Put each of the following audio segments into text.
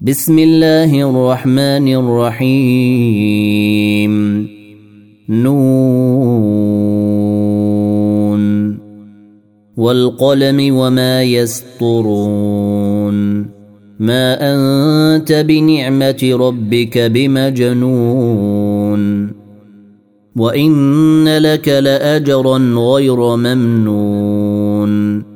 بسم الله الرحمن الرحيم. نون. والقلم وما يسطرون. ما أنت بنعمة ربك بمجنون. وإن لك لأجرا غير ممنون.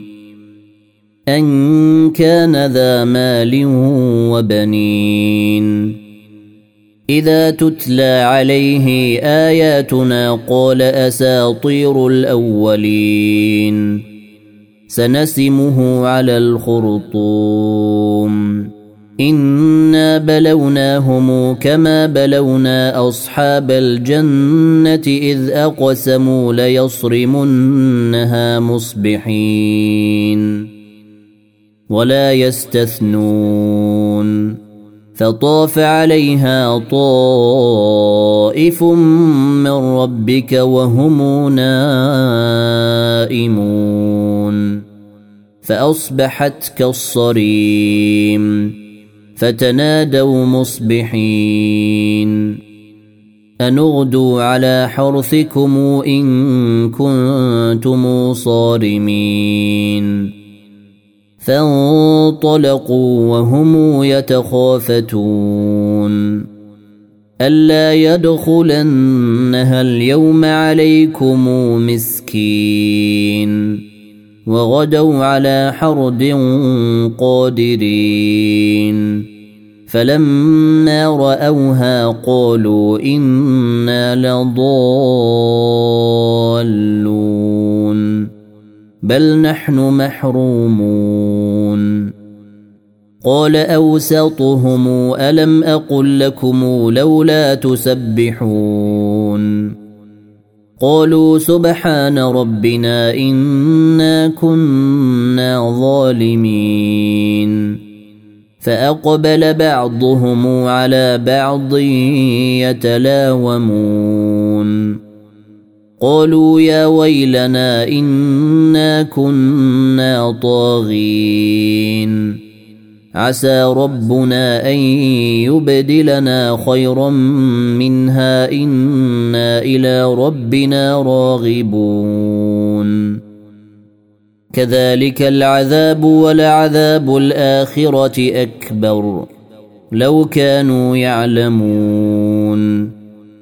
أن كان ذا مال وبنين إذا تتلى عليه آياتنا قال أساطير الأولين سنسمه على الخرطوم إنا بلوناهم كما بلونا أصحاب الجنة إذ أقسموا ليصرمنها مصبحين ولا يستثنون. فطاف عليها طائف من ربك وهم نائمون. فأصبحت كالصريم. فتنادوا مصبحين. ان اغدوا على حرثكم إن كنتم صارمين. فانطلقوا وهم يتخافتون. ألا يدخلنها اليوم عليكم مسكين. وغدوا على حرد قادرين. فلما رأوها قالوا إنا لضالون. بل نحن محرومون. قال أوسطهم ألم أقل لكم لولا تسبحون. قالوا سبحان ربنا إنا كنا ظالمين. فأقبل بعضهم على بعض يتلاومون. قالوا يا ويلنا إنا كنا طاغين. عسى ربنا أن يبدلنا خيرا منها إنا إلى ربنا راغبون. كذلك العذاب ولعذاب الآخرة أكبر لو كانوا يعلمون.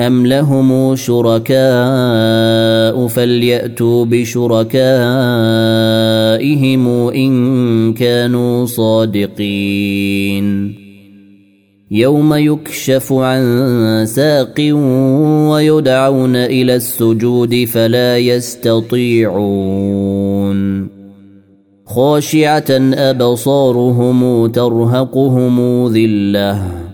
أم لهم شركاء فليأتوا بشركائهم إن كانوا صادقين يوم يكشف عن ساق ويدعون إلى السجود فلا يستطيعون خاشعه ابصارهم ترهقهم ذله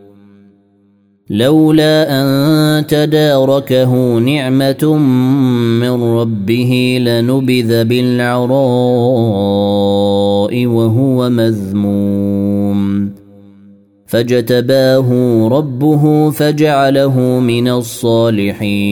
لولا أن تداركه نعمة من ربه لنبذ بالعراء وهو مذموم. فاجتباه ربه فجعله من الصالحين.